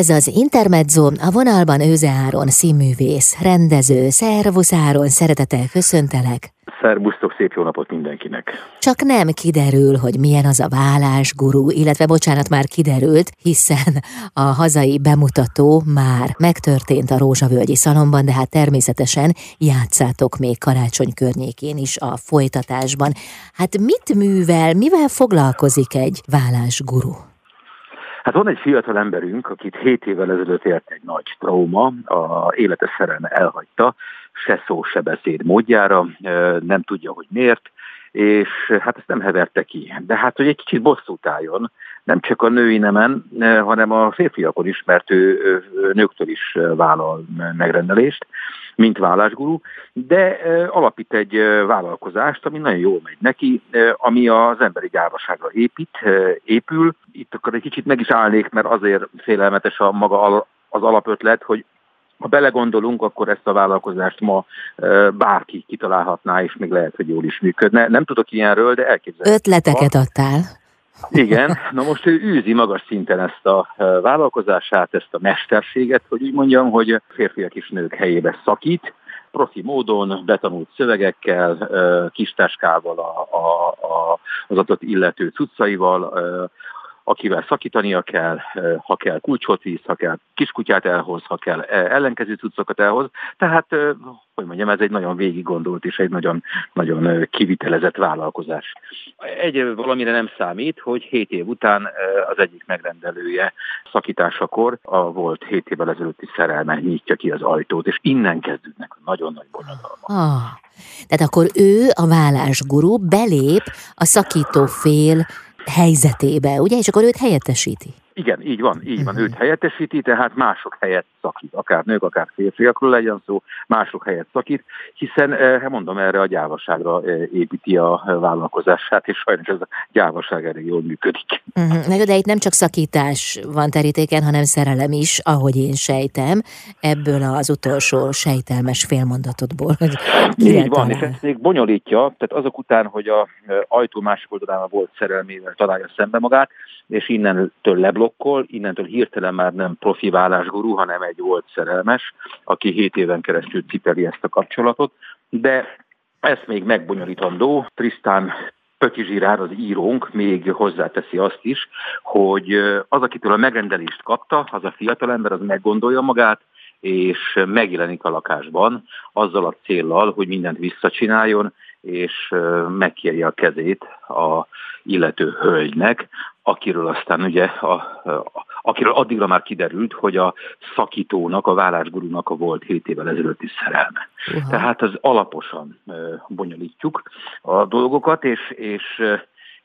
Ez az Intermezzo, a vonalban Őze Áron, színművész, rendező, szervusz Áron, szeretettel köszöntelek. Szerbusztok, szép jó napot mindenkinek! Csak nem kiderül, hogy milyen az a vállás gurú, illetve bocsánat, már kiderült, hiszen a hazai bemutató már megtörtént a Rózsavölgyi Szalomban, de hát természetesen játszátok még karácsony környékén is a folytatásban. Hát mit művel, mivel foglalkozik egy vállás gurú? Hát van egy fiatal emberünk, akit 7 évvel ezelőtt ért egy nagy trauma, a élete szerelme elhagyta, se szó, se beszéd módjára, nem tudja, hogy miért, és hát ezt nem heverte ki. De hát, hogy egy kicsit bosszút álljon, nem csak a női nemen, hanem a férfiakon is, mert ő nőktől is vállal megrendelést, mint vállásgurú, de alapít egy vállalkozást, ami nagyon jól megy neki, ami az emberi gyávaságra épít, épül. Itt akkor egy kicsit meg is állnék, mert azért félelmetes a maga az alapötlet, hogy ha belegondolunk, akkor ezt a vállalkozást ma bárki kitalálhatná, és még lehet, hogy jól is működne. Nem tudok ilyenről, de elképzelhető. Ötleteket adtál. Igen, na most ő űzi magas szinten ezt a vállalkozását, ezt a mesterséget, hogy úgy mondjam, hogy férfiak és nők helyébe szakít, profi módon, betanult szövegekkel, kistáskával, a, a, a, az adott illető cuccaival, akivel szakítania kell, ha kell kulcsot visz, ha kell kiskutyát elhoz, ha kell ellenkező cuccokat elhoz. Tehát, hogy mondjam, ez egy nagyon végig gondolt és egy nagyon, nagyon kivitelezett vállalkozás. Egy valamire nem számít, hogy 7 év után az egyik megrendelője szakításakor a volt 7 évvel ezelőtti szerelme nyitja ki az ajtót, és innen kezdődnek a nagyon nagy bonyodalmak. Ah. Tehát akkor ő, a vállásgurú, belép a szakító fél helyzetébe, ugye? És akkor őt helyettesíti. Igen, így van, így van. Uh-huh. Őt helyettesíti, tehát mások helyett szakít, akár nők, akár férfiakról legyen szó, mások helyett szakít, hiszen, eh, mondom, erre a gyávaságra eh, építi a vállalkozását, és sajnos ez a gyávaság elég jól működik. Uh-huh. De itt nem csak szakítás van terítéken, hanem szerelem is, ahogy én sejtem, ebből az utolsó sejtelmes félmondatodból. Hogy így van, és ezt még bonyolítja, tehát azok után, hogy a eh, ajtó másik oldalán volt szerelmével találja szembe magát, és innentől leblokkol, innentől hirtelen már nem profi vállásgurú, hanem egy volt szerelmes, aki 7 éven keresztül cipeli ezt a kapcsolatot, de ezt még megbonyolítandó. Trisztán Pöki Zsirár, az írónk még hozzáteszi azt is, hogy az, akitől a megrendelést kapta, az a fiatalember, az meggondolja magát, és megjelenik a lakásban azzal a céllal, hogy mindent visszacsináljon, és megkérje a kezét a illető hölgynek, akiről aztán ugye, a, a, akiről addigra már kiderült, hogy a szakítónak, a vállásgurúnak a volt 7 évvel ezelőtti szerelme. Uh-huh. Tehát az alaposan bonyolítjuk a dolgokat, és, és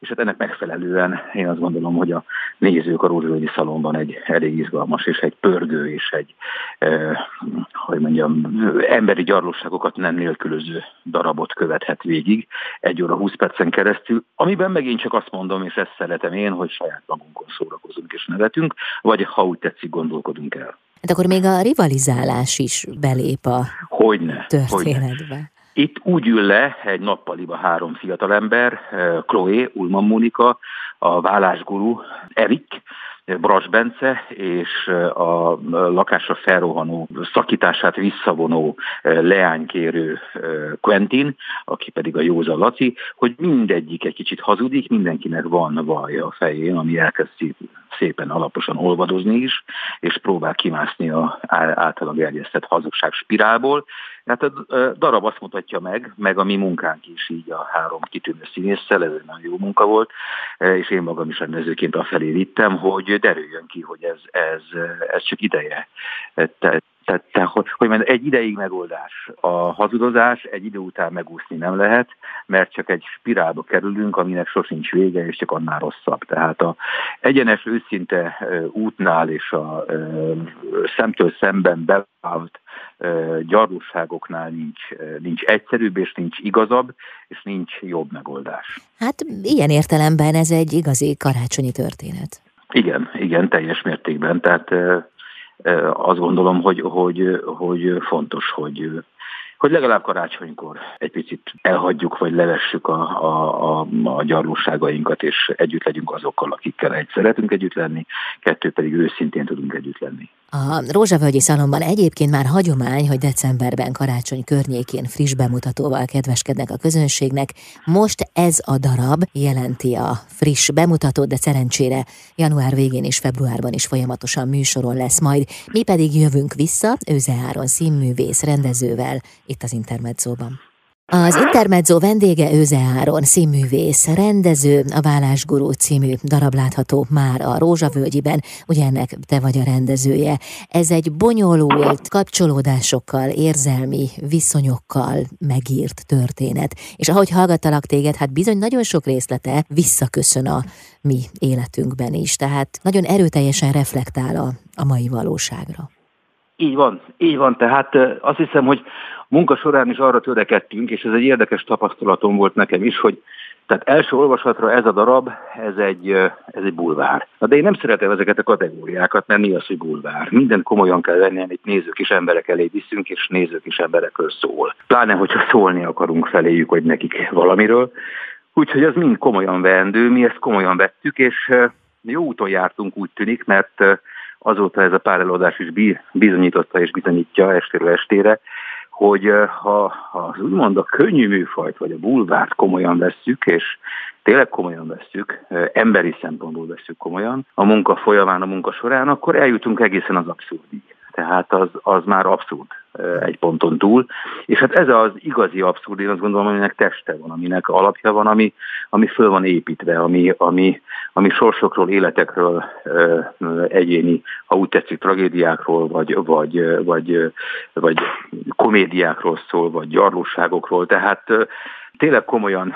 és hát ennek megfelelően én azt gondolom, hogy a nézők a Rózsavölgyi Szalonban egy elég izgalmas és egy pörgő és egy, eh, hogy mondjam, emberi gyarlóságokat nem nélkülöző darabot követhet végig egy óra 20 percen keresztül, amiben megint csak azt mondom, és ezt szeretem én, hogy saját magunkon szórakozunk és nevetünk, vagy ha úgy tetszik, gondolkodunk el. Hát akkor még a rivalizálás is belép a hogyne, történetbe. Hogyne. Itt úgy ül le egy nappaliba három fiatalember, eh, Chloe, Ulman Monika, a vállásguru Erik, Bras Bence és a lakásra felrohanó, szakítását visszavonó leánykérő Quentin, aki pedig a Józa Laci, hogy mindegyik egy kicsit hazudik, mindenkinek van vaja a fején, ami elkezd szépen alaposan olvadozni is, és próbál kimászni a általa gerjesztett hazugság spirálból, Hát a darab azt mutatja meg, meg a mi munkánk is így a három kitűnő színésszel, ez egy nagyon jó munka volt, és én magam is rendezőként afelé vittem, hogy derüljön ki, hogy ez, ez, ez csak ideje. Te, tehát, te, hogy, hogy egy ideig megoldás. A hazudozás egy idő után megúszni nem lehet, mert csak egy spirálba kerülünk, aminek sosincs vége, és csak annál rosszabb. Tehát a egyenes őszinte útnál és a szemtől szemben bevált gyarlóságoknál nincs, nincs egyszerűbb, és nincs igazabb, és nincs jobb megoldás. Hát ilyen értelemben ez egy igazi karácsonyi történet. Igen, igen, teljes mértékben. Tehát azt gondolom, hogy, hogy, hogy fontos, hogy hogy legalább karácsonykor egy picit elhagyjuk, vagy levessük a, a, a, a gyarlóságainkat, és együtt legyünk azokkal, akikkel egy szeretünk együtt lenni, kettő pedig őszintén tudunk együtt lenni. A Rózsavölgyi Szalomban egyébként már hagyomány, hogy decemberben karácsony környékén friss bemutatóval kedveskednek a közönségnek. Most ez a darab jelenti a friss bemutatót, de szerencsére január végén és februárban is folyamatosan műsoron lesz majd. Mi pedig jövünk vissza Őze Áron színművész rendezővel itt az Intermedzóban. Az Intermezzo vendége Őze Áron, színművész, rendező, a Vállásgurú című darab látható már a Rózsavölgyiben, ugye ennek te vagy a rendezője. Ez egy bonyolult, kapcsolódásokkal, érzelmi viszonyokkal megírt történet. És ahogy hallgattalak téged, hát bizony nagyon sok részlete visszaköszön a mi életünkben is, tehát nagyon erőteljesen reflektál a, a mai valóságra. Így van, így van. Tehát azt hiszem, hogy munka során is arra törekedtünk, és ez egy érdekes tapasztalatom volt nekem is, hogy tehát első olvasatra ez a darab, ez egy, ez egy bulvár. Na de én nem szeretem ezeket a kategóriákat, mert mi az, hogy bulvár? Mindent komolyan kell venni, amit nézők és emberek elé viszünk, és nézők és emberekről szól. Pláne, hogyha szólni akarunk feléjük, hogy nekik valamiről. Úgyhogy az mind komolyan vendő, mi ezt komolyan vettük, és jó úton jártunk, úgy tűnik, mert azóta ez a pár előadás is bizonyította és bizonyítja estéről estére, hogy ha, ha az úgymond a könnyű műfajt, vagy a bulvárt komolyan vesszük, és tényleg komolyan vesszük, emberi szempontból vesszük komolyan, a munka folyamán, a munka során, akkor eljutunk egészen az abszurdig. Tehát az, az már abszurd egy ponton túl. És hát ez az igazi abszurd, én azt gondolom, aminek teste van, aminek alapja van, ami, ami föl van építve, ami, ami, ami sorsokról, életekről, egyéni, ha úgy tetszik, tragédiákról, vagy, vagy, vagy, vagy komédiákról szól, vagy gyarlóságokról. Tehát tényleg komolyan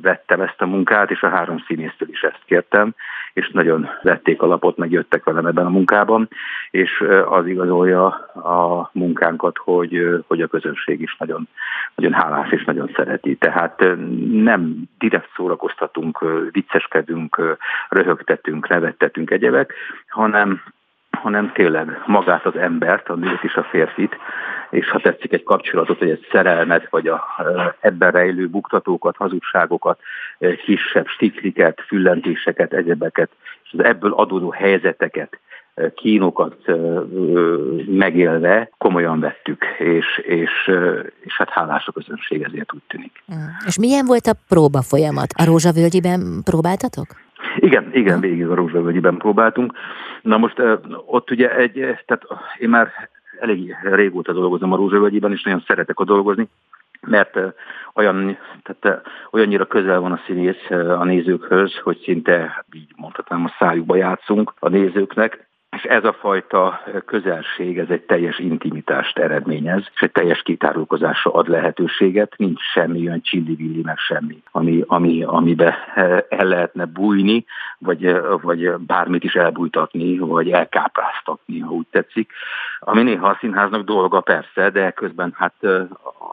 vettem ezt a munkát, és a három színésztől is ezt kértem, és nagyon vették a lapot, meg jöttek velem ebben a munkában, és az igazolja a munkánkat, hogy, hogy a közönség is nagyon, nagyon hálás és nagyon szereti. Tehát nem direkt szórakoztatunk, vicceskedünk, röhögtetünk, nevettetünk egyebek, hanem hanem tényleg magát az embert, a nőt és a férfit, és ha tetszik egy kapcsolatot, vagy egy szerelmet, vagy a, ebben rejlő buktatókat, hazugságokat, kisebb stikliket, füllentéseket, egyebeket, és az ebből adódó helyzeteket, kínokat megélve komolyan vettük, és, és, és hát hálás a közönség ezért úgy tűnik. És milyen volt a próba folyamat? A Rózsavölgyiben próbáltatok? Igen, igen, végig a Rózsavölgyiben próbáltunk. Na most ott ugye egy, tehát én már elég régóta dolgozom a Rózsavölgyiben, és nagyon szeretek a dolgozni, mert olyan, tehát olyannyira közel van a színész a nézőkhöz, hogy szinte, így mondhatnám, a szájukba játszunk a nézőknek, és ez a fajta közelség, ez egy teljes intimitást eredményez, és egy teljes kitárulkozásra ad lehetőséget, nincs semmi olyan csillivilli, meg semmi, ami, ami, amibe el lehetne bújni, vagy, vagy bármit is elbújtatni, vagy elkápráztatni, ha úgy tetszik. Ami néha a színháznak dolga persze, de közben hát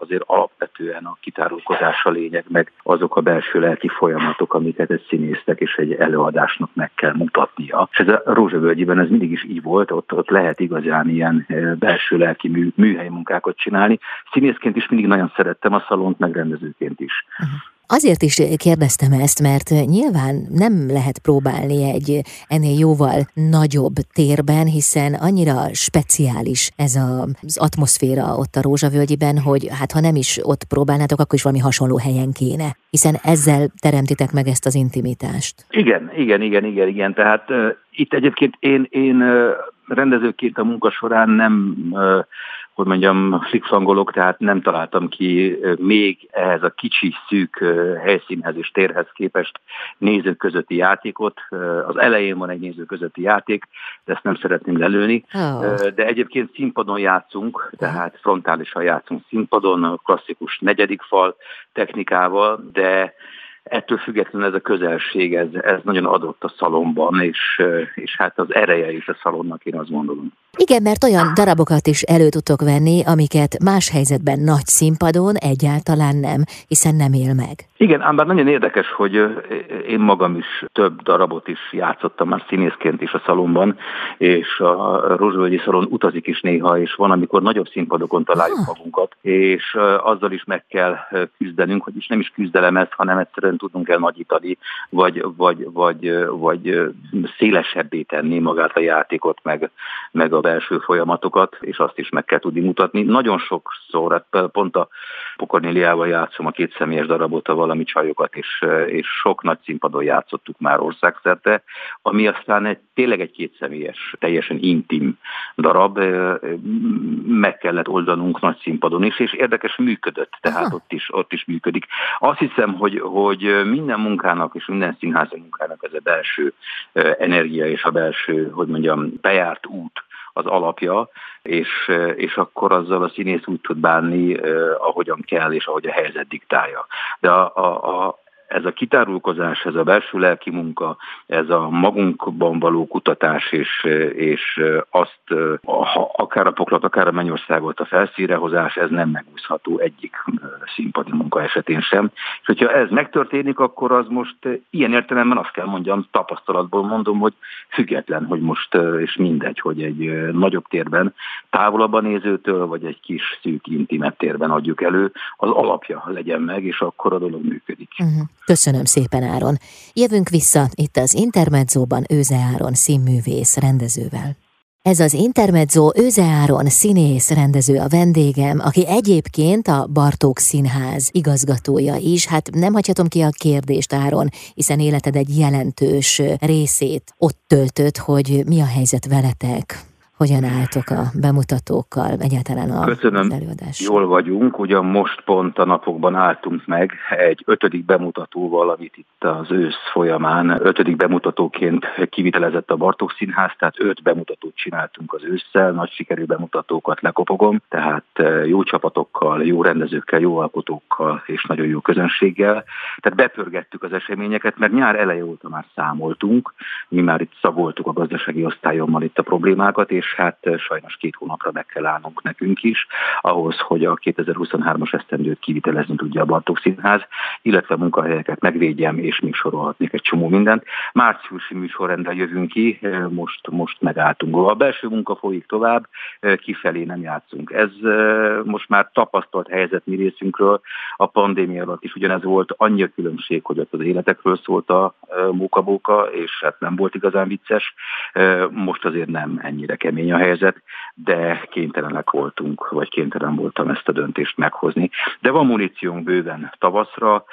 azért alapvetően a kitárulkozás a lényeg, meg azok a belső lelki folyamatok, amiket egy színésznek és egy előadásnak meg kell mutatnia. És ez a Rózsavölgyiben ez mindig is így volt, ott, ott lehet igazán ilyen belső lelki mű, műhely munkákat csinálni. Színészként is mindig nagyon szerettem a szalont, megrendezőként is. Uh-huh. Azért is kérdeztem ezt, mert nyilván nem lehet próbálni egy ennél jóval nagyobb térben, hiszen annyira speciális ez a, az atmoszféra ott a Rózsavölgyiben, hogy hát ha nem is ott próbálnátok, akkor is valami hasonló helyen kéne, hiszen ezzel teremtitek meg ezt az intimitást. Igen, igen, igen, igen, igen. Tehát uh, itt egyébként én, én uh, rendezőként a munka során nem uh, hogy mondjam, flikszangolok, tehát nem találtam ki még ehhez a kicsi, szűk helyszínhez és térhez képest nézők közötti játékot. Az elején van egy néző közötti játék, de ezt nem szeretném lelőni. Oh. De egyébként színpadon játszunk, tehát frontálisan játszunk színpadon, klasszikus negyedik fal technikával, de ettől függetlenül ez a közelség, ez, ez nagyon adott a szalomban, és, és hát az ereje is a szalonnak, én azt gondolom. Igen, mert olyan darabokat is elő tudtok venni, amiket más helyzetben nagy színpadon egyáltalán nem, hiszen nem él meg. Igen, ám bár nagyon érdekes, hogy én magam is több darabot is játszottam már színészként is a szalomban, és a Rozsvölgyi szalon utazik is néha, és van, amikor nagyobb színpadokon találjuk ah. magunkat, és azzal is meg kell küzdenünk, hogy is nem is küzdelem ez, hanem egyszerűen tudunk el nagyítani, vagy, vagy, vagy, vagy szélesebbé tenni magát a játékot, meg, meg a belső folyamatokat, és azt is meg kell tudni mutatni. Nagyon sokszor, hát pont a Pokornéliával játszom a két személyes darabot, a valami csajokat, és, és sok nagy színpadon játszottuk már országszerte, ami aztán egy, tényleg egy kétszemélyes, teljesen intim darab, meg kellett oldanunk nagy színpadon is, és érdekes működött, tehát ott is, ott is működik. Azt hiszem, hogy, hogy minden munkának és minden színházi munkának ez a belső energia és a belső, hogy mondjam, bejárt út, az alapja, és, és akkor azzal a színész úgy tud bánni, ahogyan kell, és ahogy a helyzet diktálja. De a, a, a, ez a kitárulkozás, ez a belső lelki munka, ez a magunkban való kutatás, és, és azt, ha akár a poklat, akár a mennyországot, a felszírehozás, ez nem megúszható egyik színpadi munka esetén sem. És hogyha ez megtörténik, akkor az most ilyen értelemben azt kell mondjam, tapasztalatból mondom, hogy független, hogy most, és mindegy, hogy egy nagyobb térben, távolabban nézőtől, vagy egy kis szűk, intimebb térben adjuk elő, az alapja legyen meg, és akkor a dolog működik. Uh-huh. Köszönöm szépen, Áron. Jövünk vissza itt az Intermedzóban Őze Áron színművész rendezővel. Ez az Intermezzo Őze Áron színész rendező a vendégem, aki egyébként a Bartók Színház igazgatója is. Hát nem hagyhatom ki a kérdést, Áron, hiszen életed egy jelentős részét ott töltött, hogy mi a helyzet veletek hogyan álltok a bemutatókkal, egyáltalán a Köszönöm, előadás? jól vagyunk, ugyan most pont a napokban álltunk meg egy ötödik bemutatóval, amit itt az ősz folyamán ötödik bemutatóként kivitelezett a Bartók Színház, tehát öt bemutatót csináltunk az ősszel, nagy sikerű bemutatókat lekopogom, tehát eh, jó csapatokkal, jó rendezőkkel, jó alkotókkal és nagyon jó közönséggel. Tehát bepörgettük az eseményeket, mert nyár eleje óta már számoltunk, mi már itt szagoltuk a gazdasági osztályommal itt a problémákat, és és hát sajnos két hónapra meg kell állnunk nekünk is, ahhoz, hogy a 2023-as esztendőt kivitelezni tudja a Bartók Színház, illetve munkahelyeket megvédjem, és még sorolhatnék egy csomó mindent. Márciusi műsorrendel jövünk ki, most, most megálltunk. A belső munka folyik tovább, kifelé nem játszunk. Ez most már tapasztalt helyzet mi részünkről, a pandémia alatt is ugyanez volt, annyi a különbség, hogy ott az életekről szólt a mókabóka, és hát nem volt igazán vicces. Most azért nem ennyire kemény kemény a helyzet, de kénytelenek voltunk, vagy kénytelen voltam ezt a döntést meghozni. De van muníciónk bőven tavaszra,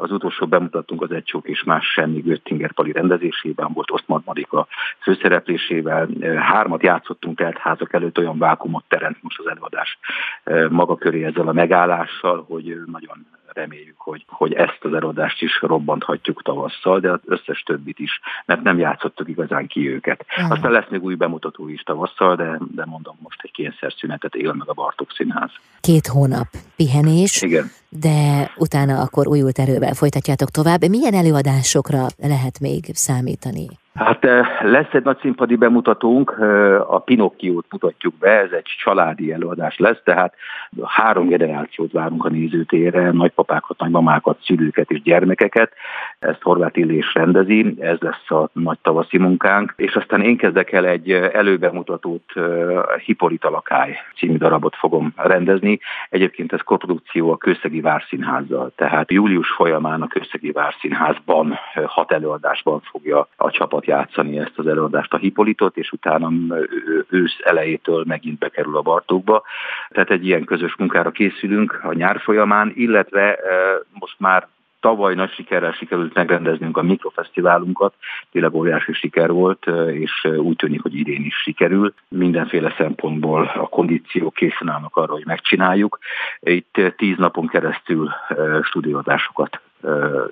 az utolsó bemutattunk az Egy Csók és Más Semmi Göttinger Pali rendezésében, volt Osztman Marika főszereplésével, hármat játszottunk el házak előtt, olyan vákumot teremt most az előadás maga köré ezzel a megállással, hogy nagyon reméljük, hogy, hogy ezt az erodást is robbanthatjuk tavasszal, de az összes többit is, mert nem játszottuk igazán ki őket. Uh-huh. Aztán lesz még új bemutató is tavasszal, de, de mondom, most egy kényszerszünetet él meg a Bartók Színház. Két hónap pihenés, Igen. De utána akkor újult erővel folytatjátok tovább. Milyen előadásokra lehet még számítani? Hát eh, lesz egy nagy színpadi bemutatónk, eh, a Pinokkiót mutatjuk be, ez egy családi előadás lesz, tehát három generációt várunk a nézőtérre, nagypapákat, nagymamákat, szülőket és gyermekeket. Ezt Horváth Illés rendezi, ez lesz a nagy tavaszi munkánk, és aztán én kezdek el egy előbemutatót, eh, Hippolyta Lakály című darabot fogom rendezni. Egyébként ez koprodukció a Kőszegi Várszínházzal, tehát július folyamán a Kőszegi Várszínházban hat előadásban fogja a csapat játszani ezt az előadást a Hipolitot, és utána ősz elejétől megint bekerül a Bartókba. Tehát egy ilyen közös munkára készülünk a nyár folyamán, illetve most már tavaly nagy sikerrel sikerült megrendeznünk a mikrofesztiválunkat, tényleg óriási siker volt, és úgy tűnik, hogy idén is sikerül. Mindenféle szempontból a kondíciók készen állnak arra, hogy megcsináljuk. Itt tíz napon keresztül stúdiózásokat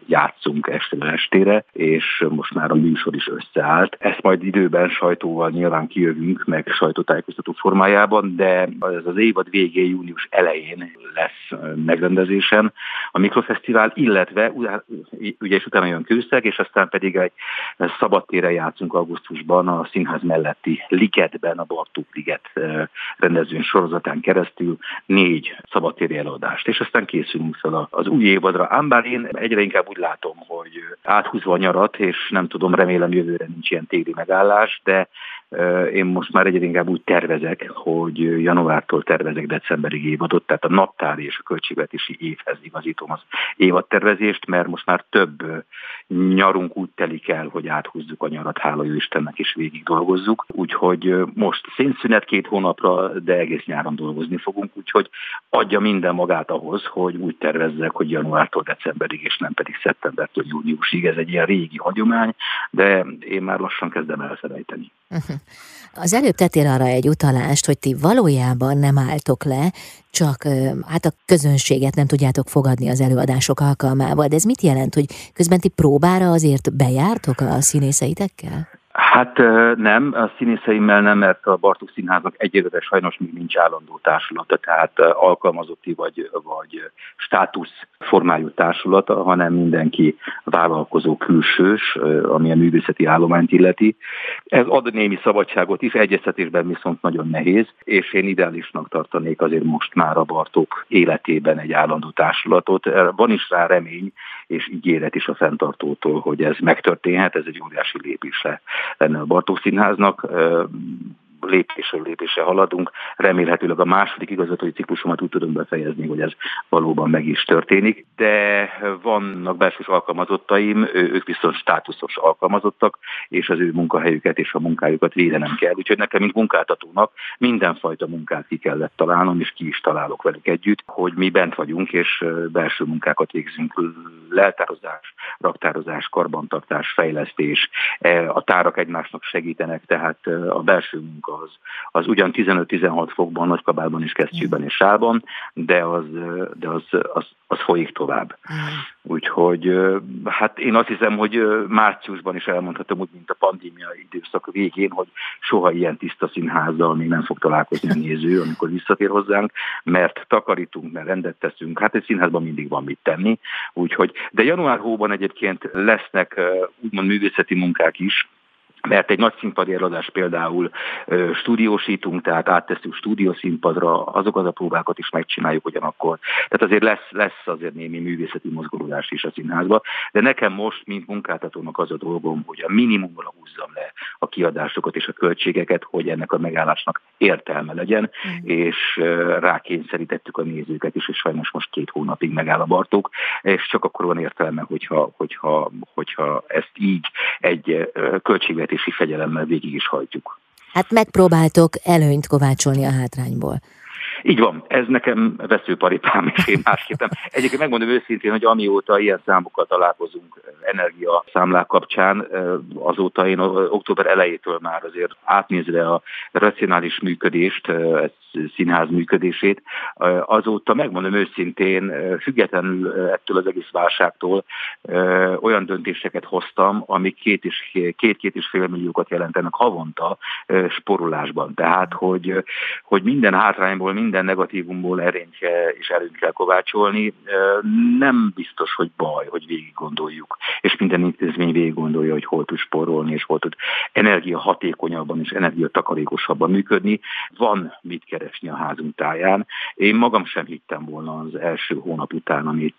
játszunk estére estére, és most már a műsor is összeállt. Ezt majd időben sajtóval nyilván kijövünk, meg sajtótájékoztató formájában, de ez az évad végén, június elején lesz megrendezésen a Mikrofesztivál, illetve ugye és utána jön kőszeg, és aztán pedig egy szabadtére játszunk augusztusban a színház melletti Ligetben, a Bartók Liget rendezvőn sorozatán keresztül négy szabadtéri előadást, és aztán készülünk fel az új évadra. Ám bár én egyre inkább úgy látom, hogy áthúzva a nyarat, és nem tudom, remélem jövőre nincs ilyen téli megállás, de én most már egyre inkább úgy tervezek, hogy januártól tervezek decemberig évadot, tehát a naptári és a költségvetési évhez igazítom az évadtervezést, mert most már több nyarunk úgy telik el, hogy áthúzzuk a nyarat, hála Istennek, és végig dolgozzuk. Úgyhogy most szénszünet két hónapra, de egész nyáron dolgozni fogunk, úgyhogy adja minden magát ahhoz, hogy úgy tervezzek, hogy januártól decemberig, és nem pedig szeptembertől júniusig. Ez egy ilyen régi hagyomány, de én már lassan kezdem elfelejteni. Az előbb tettél arra egy utalást, hogy ti valójában nem álltok le, csak hát a közönséget nem tudjátok fogadni az előadások alkalmával. De ez mit jelent, hogy közben ti próbára azért bejártok a színészeitekkel? Hát nem, a színészeimmel nem, mert a Bartók Színháznak egyébként sajnos még nincs állandó társulata, tehát alkalmazotti vagy, vagy státusz formájú társulata, hanem mindenki vállalkozó külsős, ami a művészeti állományt illeti. Ez ad némi szabadságot is, egyeztetésben viszont nagyon nehéz, és én ideálisnak tartanék azért most már a Bartók életében egy állandó társulatot. Van is rá remény és ígéret is a fenntartótól, hogy ez megtörténhet, ez egy óriási lépés lenne a Bartók Színháznak lépésről lépésre haladunk. Remélhetőleg a második igazgatói ciklusomat úgy tudom befejezni, hogy ez valóban meg is történik. De vannak belső alkalmazottaim, ők viszont státuszos alkalmazottak, és az ő munkahelyüket és a munkájukat védenem kell. Úgyhogy nekem, mint munkáltatónak mindenfajta munkát ki kellett találnom, és ki is találok velük együtt, hogy mi bent vagyunk, és belső munkákat végzünk, leltározás, raktározás, karbantartás, fejlesztés, e, a tárak egymásnak segítenek, tehát a belső munka az, az ugyan 15-16 fokban, nagykabálban és kesztyűben és sálban, de az, de az, az, az folyik tovább. Úgyhogy hát én azt hiszem, hogy márciusban is elmondhatom úgy, mint a pandémia időszak végén, hogy soha ilyen tiszta színházzal még nem fog találkozni a néző, amikor visszatér hozzánk, mert takarítunk, mert rendet teszünk. Hát egy színházban mindig van mit tenni. Úgyhogy, de január hóban egyébként lesznek úgymond művészeti munkák is, mert egy nagy színpadi előadás például ö, stúdiósítunk, tehát áttesszük stúdiószínpadra, azokat a próbákat is megcsináljuk ugyanakkor. Tehát azért lesz, lesz azért némi művészeti mozgolódás is a színházba, de nekem most, mint munkáltatónak az a dolgom, hogy a minimumra húzzam le a kiadásokat és a költségeket, hogy ennek a megállásnak értelme legyen, mm. és ö, rákényszerítettük a nézőket is, és sajnos most két hónapig megáll a Bartók, és csak akkor van értelme, hogyha, hogyha, hogyha ezt így egy költségvetés költségvetési fegyelemmel végig is hajtjuk. Hát megpróbáltok előnyt kovácsolni a hátrányból. Így van, ez nekem veszőparipám, és én másképpen. Egyébként megmondom őszintén, hogy amióta ilyen számokkal találkozunk energiaszámlák kapcsán, azóta én október elejétől már azért átnézve a racionális működést, színház működését, azóta megmondom őszintén, függetlenül ettől az egész válságtól olyan döntéseket hoztam, amik két és, két-két és fél milliókat jelentenek havonta sporulásban. Tehát, hogy, hogy minden hátrányból, minden negatívumból erényt és előnyt kell kovácsolni, nem biztos, hogy baj, hogy végig gondoljuk. És minden intézmény végig gondolja, hogy hol tud sporolni, és hol tud energia hatékonyabban és energia takarékosabban működni. Van mit keresni a házunk táján. Én magam sem hittem volna az első hónap után, amit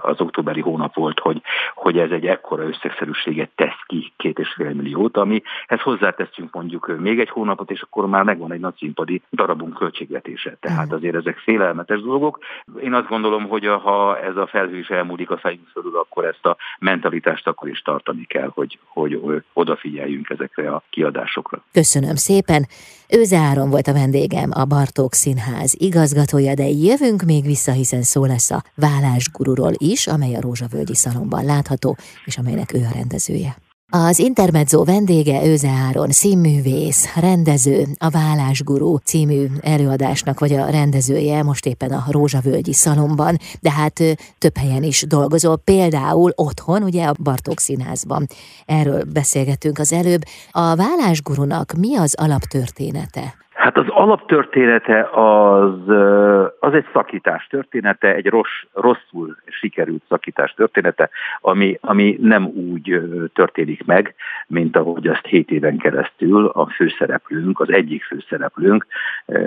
az októberi hónap volt, hogy, hogy ez egy ekkora összegszerűséget tesz ki két és fél milliót, amihez hozzáteszünk mondjuk még egy hónapot, és akkor már megvan egy nagy színpadi darabunk költségvetése. Tehát mm. azért ezek félelmetes dolgok. Én azt gondolom, hogy ha ez a felhő is elmúlik a fejünk fölül, akkor ezt a mentalitást akkor is tartani kell, hogy, hogy odafigyeljünk ezekre a kiadásokra. Köszönöm szépen. Őze Áron volt a vendégem, a Bartók Színház igazgatója, de jövünk még vissza, hiszen szó lesz a vállásgurúról is, amely a Rózsavölgyi Szalomban látható, és amelynek ő a rendezője. Az Intermezzo vendége Őze Áron, színművész, rendező, a Vállásgurú című előadásnak vagy a rendezője most éppen a Rózsavölgyi Szalomban, de hát több helyen is dolgozol, például otthon, ugye a Bartók Színházban. Erről beszélgettünk az előbb. A Vállásgurunak mi az alaptörténete? Hát az alaptörténete az, az egy szakítás története, egy rossz, rosszul sikerült szakítás története, ami, ami nem úgy történik meg, mint ahogy azt hét éven keresztül a főszereplőnk, az egyik főszereplőnk,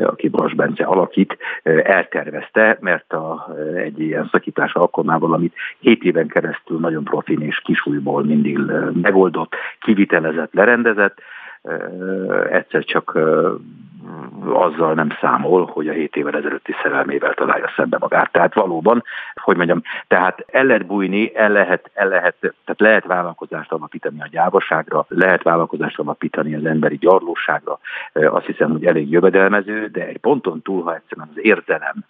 aki Bas Bence alakít, eltervezte, mert a, egy ilyen szakítás alkalmával, amit hét éven keresztül nagyon profin és kisújból mindig megoldott, kivitelezett, lerendezett, egyszer csak azzal nem számol, hogy a 7 évvel ezelőtti szerelmével találja szembe magát. Tehát valóban, hogy mondjam, tehát el lehet bújni, el lehet, el lehet, tehát lehet vállalkozást alapítani a gyávaságra, lehet vállalkozást alapítani az emberi gyarlóságra. Azt hiszem, hogy elég jövedelmező, de egy ponton túl, ha egyszerűen az érzelem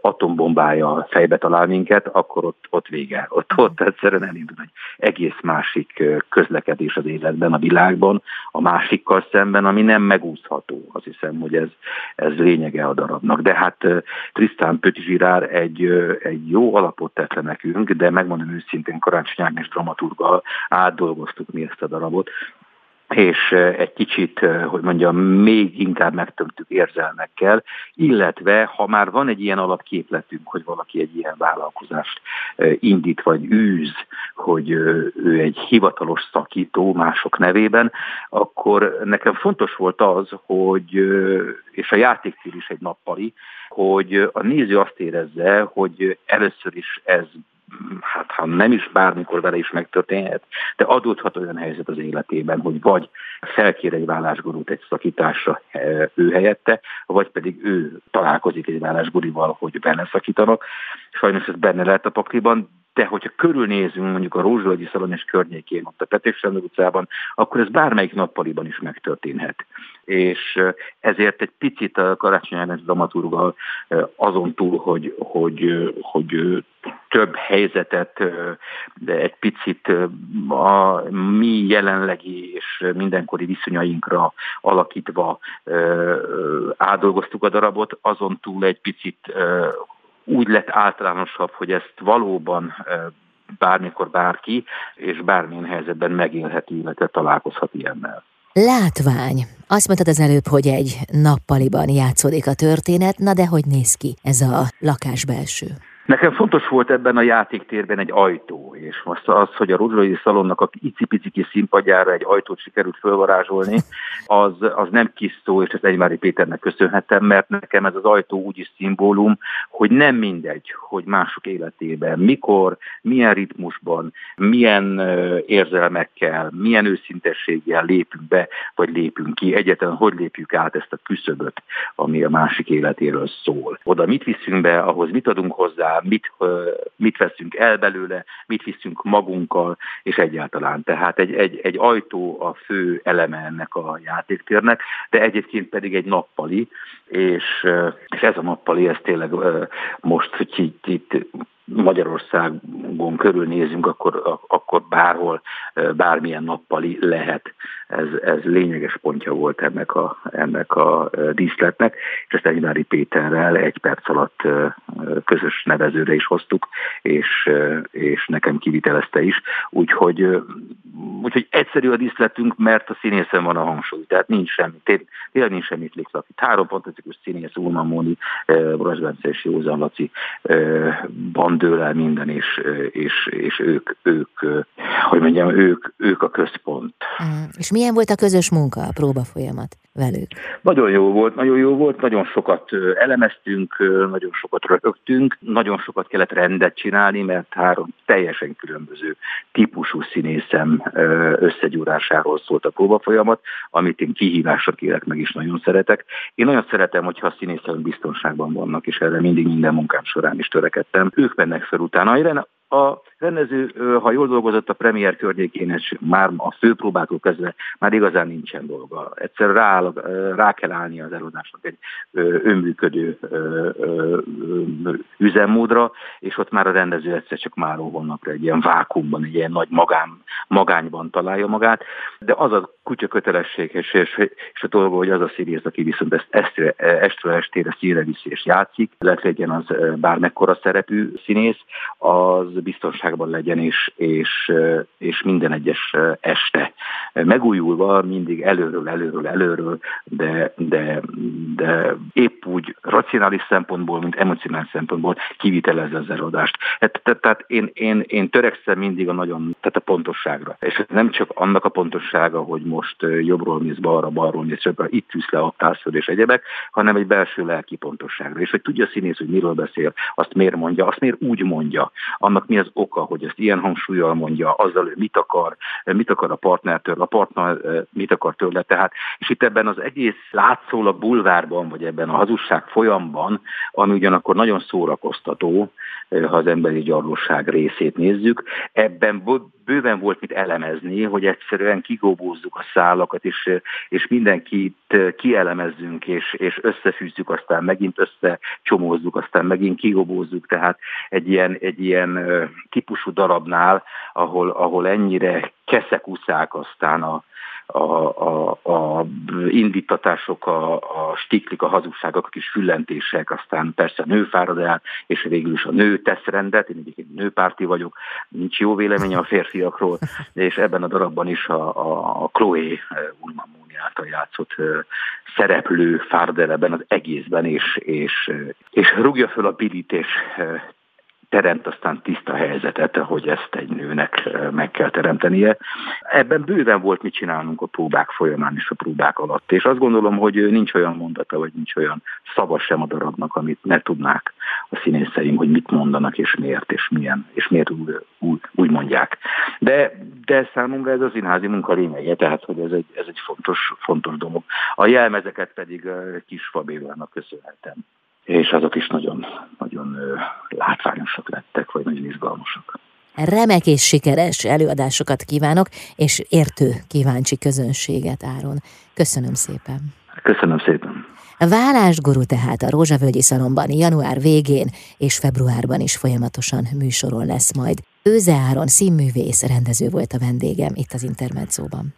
atombombája fejbe talál minket, akkor ott, ott vége. Ott, ott egyszerűen elindul egy egész másik közlekedés az életben, a világban, a másikkal szemben, ami nem megúszható. Azt hiszem, hogy ez, ez lényege a darabnak. De hát Trisztán Pötizsirár egy, egy jó alapot tett le nekünk, de megmondom őszintén Karácsony Ágnes dramaturgal átdolgoztuk mi ezt a darabot, és egy kicsit, hogy mondjam, még inkább megtömtük érzelmekkel, illetve ha már van egy ilyen alapképletünk, hogy valaki egy ilyen vállalkozást indít vagy űz, hogy ő egy hivatalos szakító mások nevében, akkor nekem fontos volt az, hogy, és a játékcél is egy nappali, hogy a néző azt érezze, hogy először is ez hát ha nem is bármikor vele is megtörténhet, de adódhat olyan helyzet az életében, hogy vagy felkér egy vállásgurút egy szakításra e, ő helyette, vagy pedig ő találkozik egy vállásgurival, hogy benne szakítanak. Sajnos ez benne lehet a pakliban, de hogyha körülnézünk mondjuk a Rózsvölgyi Szalon és környékén, ott a Petőfsendő utcában, akkor ez bármelyik nappaliban is megtörténhet. És ezért egy picit a Karácsony Ágnes dramaturgal azon túl, hogy, hogy, hogy több helyzetet, de egy picit a mi jelenlegi és mindenkori viszonyainkra alakítva átdolgoztuk a darabot, azon túl egy picit úgy lett általánosabb, hogy ezt valóban bármikor bárki, és bármilyen helyzetben megélheti, illetve találkozhat ilyennel. Látvány. Azt mondtad az előbb, hogy egy nappaliban játszódik a történet, na de hogy néz ki ez a lakás belső? Nekem fontos volt ebben a játéktérben egy ajtó, és most az, hogy a Rudolai Szalonnak a icipici kis színpadjára egy ajtót sikerült fölvarázsolni, az, az nem kis szó, és ezt Egymári Péternek köszönhetem, mert nekem ez az ajtó úgy is szimbólum, hogy nem mindegy, hogy mások életében, mikor, milyen ritmusban, milyen érzelmekkel, milyen őszintességgel lépünk be, vagy lépünk ki, egyetlen hogy lépjük át ezt a küszöböt, ami a másik életéről szól. Oda mit viszünk be, ahhoz mit adunk hozzá, mit, mit veszünk el belőle, mit viszünk magunkkal, és egyáltalán. Tehát egy, egy, egy ajtó a fő eleme ennek a játéktérnek, de egyébként pedig egy nappali, és, és ez a nappali, ez tényleg most, hogy itt, itt Magyarországon körülnézünk, akkor, akkor bárhol, bármilyen nappali lehet. Ez, ez lényeges pontja volt ennek a, ennek a díszletnek, és ezt Egymári Péterrel egy perc alatt közös nevezőre is hoztuk, és, és nekem kivitelezte is. Úgyhogy, úgyhogy egyszerű a díszletünk, mert a színészen van a hangsúly, tehát nincs semmi, tényleg nincs semmit lékszak. Itt három fantasztikus színész, Ulman Móni, Brasd Bence és Józan Laci van dől el minden, és, és, és ők, ők, hogy mondjam, ők, ők a központ. Mm. És milyen volt a közös munka, a próba folyamat velük? Nagyon jó volt, nagyon jó volt, nagyon sokat elemeztünk, nagyon sokat rögtünk, nagyon sokat kellett rendet csinálni, mert három teljesen különböző típusú színészem összegyúrásáról szólt a próba folyamat, amit én kihívásra kérek, meg is nagyon szeretek. Én nagyon szeretem, hogyha a színészek biztonságban vannak, és erre mindig minden munkám során is törekedtem. Ők mennek fel utána. A rendező, ha jól dolgozott a premier környékén, és már a főpróbától kezdve már igazán nincsen dolga. Egyszer rá, rá kell állni az előadásnak egy önműködő üzemmódra, és ott már a rendező egyszer csak már holnapra egy ilyen vákumban, egy ilyen nagy magán, magányban találja magát, de az a kutya kötelesség, és, és, a dolga, hogy az a színész, aki viszont ezt estre, estről estére szíre viszi és játszik, lehet legyen az bármekkora szerepű színész, az biztonságban legyen, és, és, és minden egyes este megújulva, mindig előről, előről, előről, de, de, de épp úgy racionális szempontból, mint emocionális szempontból kivitelezze az előadást. Hát, tehát én, én, én törekszem mindig a nagyon, tehát a pontosságra. És nem csak annak a pontossága, hogy most jobbról mész balra, balról mész jobbra, itt tűz le, ott állsz és egyebek, hanem egy belső lelki pontosságra. És hogy tudja a színész, hogy miről beszél, azt miért mondja, azt miért úgy mondja, annak mi az oka, hogy ezt ilyen hangsúlyjal mondja, azzal ő mit akar, mit akar a partnertől, a partner mit akar tőle. Tehát, és itt ebben az egész látszólag bulvárban, vagy ebben a hazugság folyamban, ami ugyanakkor nagyon szórakoztató, ha az emberi gyarlóság részét nézzük, ebben bőven volt mit elemezni, hogy egyszerűen kigóbózzuk a szálakat, és, és mindenkit kielemezzünk, és, és összefűzzük, aztán megint összecsomózzuk, aztán megint kigóbózzuk, tehát egy ilyen, egy ilyen típusú darabnál, ahol, ahol ennyire keszekuszák aztán a, a, a, a indítatások, a, a stiklik, a hazugságok, a kis füllentések, aztán persze a nő fárad el, és végül is a nő tesz rendet, én egyébként nőpárti vagyok, nincs jó véleménye a férfiakról, és ebben a darabban is a, a, a Chloe Ulman által játszott szereplő fárad el ebben az egészben, és, és, és rúgja föl a Billit, és teremt aztán tiszta helyzetet, hogy ezt egy nőnek meg kell teremtenie. Ebben bőven volt mit csinálnunk a próbák folyamán és a próbák alatt, és azt gondolom, hogy nincs olyan mondata, vagy nincs olyan szava sem a darabnak, amit ne tudnák a színészeim, hogy mit mondanak, és miért, és milyen, és miért úgy, úgy, úgy mondják. De, de számomra ez az színházi munka lényege, tehát hogy ez egy, ez egy fontos, fontos dolog. A jelmezeket pedig Kis Fabélának köszönhetem és azok is nagyon, nagyon látványosak lettek, vagy nagyon izgalmasak. Remek és sikeres előadásokat kívánok, és értő kíváncsi közönséget, Áron. Köszönöm szépen. Köszönöm szépen. Válás guru tehát a Rózsavölgyi Szalomban január végén és februárban is folyamatosan műsoron lesz majd. Őze Áron színművész rendező volt a vendégem itt az Intermedzóban.